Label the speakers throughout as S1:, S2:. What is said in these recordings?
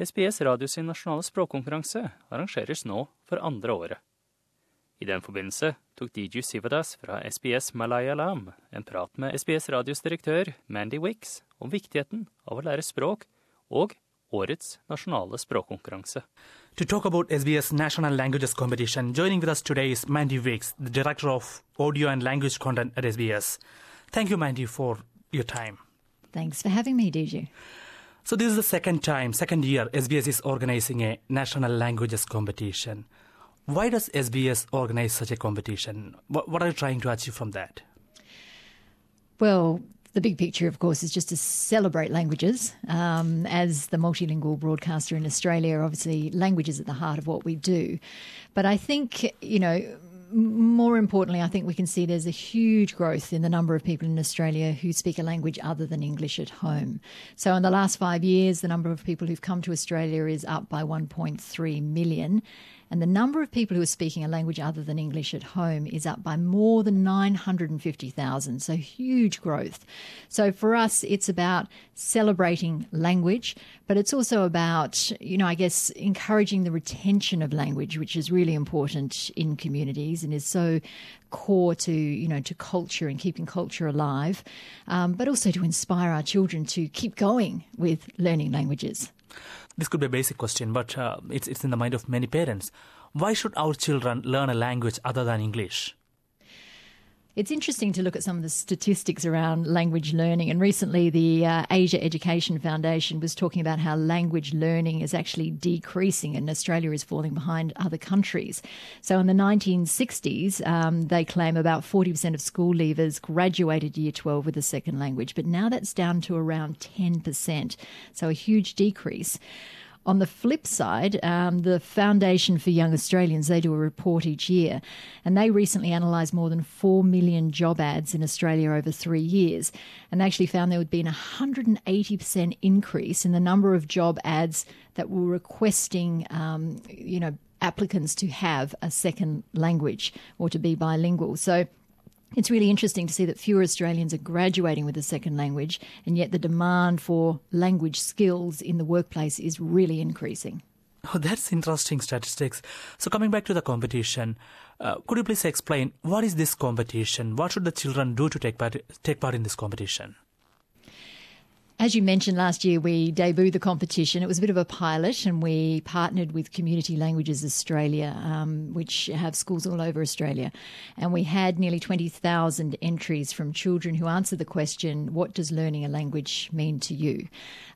S1: SBS Radio sin nasjonale språkkonkurranse arrangeres nå for andre året. I den forbindelse tok DJ Sivadas fra SBS Malayalam en prat med SBS Radios direktør Mandy Wicks om viktigheten av å lære språk og årets nasjonale språkkonkurranse.
S2: To talk about SBS National Languages Competition, joining with us today is Mandy Wicks, the Director of Audio and Language Content at SBS. Thank you, Mandy, for your time.
S3: Thanks for having me, DJ.
S2: So this is the second time, second year SBS is organizing a national languages competition. Why does SBS organize such a competition? What, what are you trying to achieve from that?
S3: Well, the big picture, of course, is just to celebrate languages. Um, as the multilingual broadcaster in Australia, obviously, language is at the heart of what we do. But I think, you know, more importantly, I think we can see there's a huge growth in the number of people in Australia who speak a language other than English at home. So, in the last five years, the number of people who've come to Australia is up by 1.3 million. And the number of people who are speaking a language other than English at home is up by more than 950,000. So huge growth. So for us, it's about celebrating language, but it's also about, you know, I guess encouraging the retention of language, which is really important in communities and is so core to, you know, to culture and keeping culture alive, um, but also to inspire our children to keep going with learning languages.
S2: This could be a basic question, but uh, it's, it's in the mind of many parents. Why should our children learn a language other than English?
S3: It's interesting to look at some of the statistics around language learning. And recently, the uh, Asia Education Foundation was talking about how language learning is actually decreasing and Australia is falling behind other countries. So, in the 1960s, um, they claim about 40% of school leavers graduated year 12 with a second language, but now that's down to around 10%. So, a huge decrease. On the flip side, um, the Foundation for Young Australians, they do a report each year, and they recently analysed more than 4 million job ads in Australia over three years, and they actually found there would be a 180% increase in the number of job ads that were requesting, um, you know, applicants to have a second language or to be bilingual. So it's really interesting to see that fewer Australians are graduating with a second language, and yet the demand for language skills in the workplace is really increasing.
S2: Oh, that's interesting statistics. So, coming back to the competition, uh, could you please explain what is this competition? What should the children do to take part, take part in this competition?
S3: As you mentioned last year, we debuted the competition. It was a bit of a pilot, and we partnered with Community Languages Australia, um, which have schools all over Australia. And we had nearly 20,000 entries from children who answered the question, What does learning a language mean to you?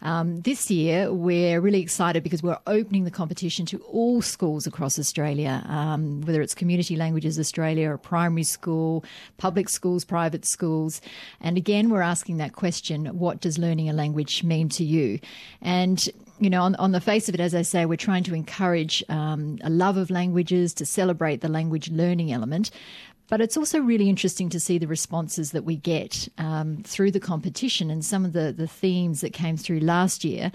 S3: Um, this year, we're really excited because we're opening the competition to all schools across Australia, um, whether it's Community Languages Australia, or primary school, public schools, private schools. And again, we're asking that question, What does learning a language mean to you? And you know, on, on the face of it, as I say, we're trying to encourage um, a love of languages, to celebrate the language learning element. But it's also really interesting to see the responses that we get um, through the competition. And some of the, the themes that came through last year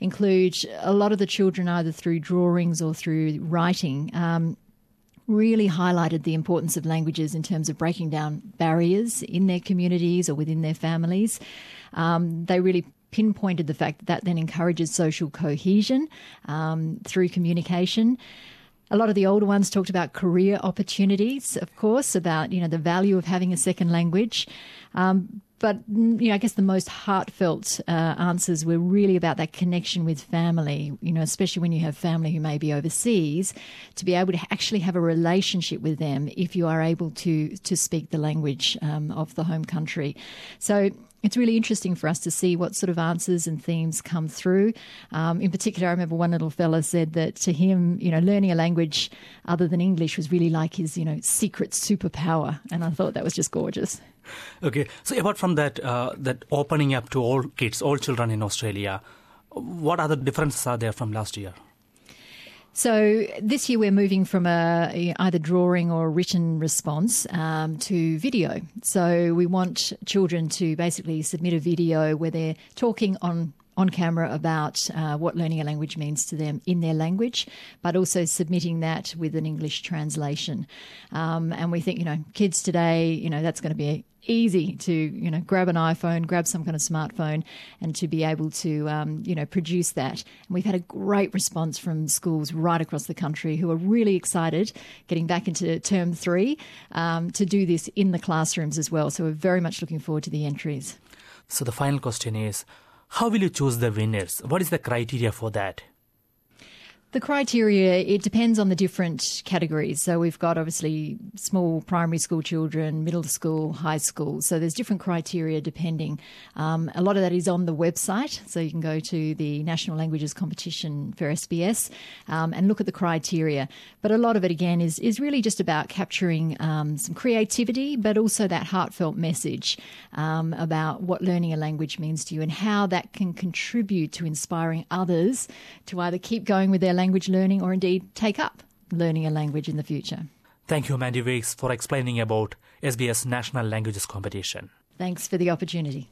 S3: include a lot of the children, either through drawings or through writing, um, really highlighted the importance of languages in terms of breaking down barriers in their communities or within their families. Um, they really pinpointed the fact that that then encourages social cohesion um, through communication. A lot of the older ones talked about career opportunities, of course, about you know the value of having a second language. Um, but you know, I guess the most heartfelt uh, answers were really about that connection with family. You know, especially when you have family who may be overseas, to be able to actually have a relationship with them if you are able to to speak the language um, of the home country. So it's really interesting for us to see what sort of answers and themes come through. Um, in particular, I remember one little fella said that to him, you know, learning a language other than English was really like his, you know, secret superpower, and I thought that was just gorgeous.
S2: Okay, so apart from that, uh, that opening up to all kids, all children in Australia, what other differences are there from last year?
S3: So this year we're moving from a either drawing or written response um, to video. So we want children to basically submit a video where they're talking on on camera about uh, what learning a language means to them in their language, but also submitting that with an English translation. Um, and we think, you know, kids today, you know, that's going to be easy to you know grab an iPhone, grab some kind of smartphone, and to be able to um, you know produce that. And we've had a great response from schools right across the country who are really excited getting back into term three um, to do this in the classrooms as well. So we're very much looking forward to the entries.
S2: So the final question is, how will you choose the winners? What is the criteria for that?
S3: The criteria, it depends on the different categories. So we've got obviously small primary school children, middle school, high school. So there's different criteria depending. Um, a lot of that is on the website. So you can go to the National Languages Competition for SBS um, and look at the criteria. But a lot of it, again, is, is really just about capturing um, some creativity, but also that heartfelt message um, about what learning a language means to you and how that can contribute to inspiring others to either keep going with their language learning or indeed take up learning a language in the future.
S2: Thank you, Mandy Weeks, for explaining about SBS National Languages Competition.
S3: Thanks for the opportunity.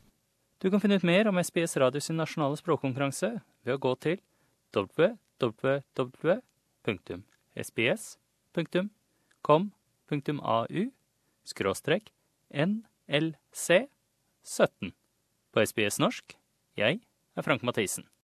S1: Du kan finne ut mer om SBS Radio sin nasjonale språkkonkurranse ved å gå til www.sbs.com.au skråstrek nlc 17. På SBS norsk, jeg er Frank Mathisen.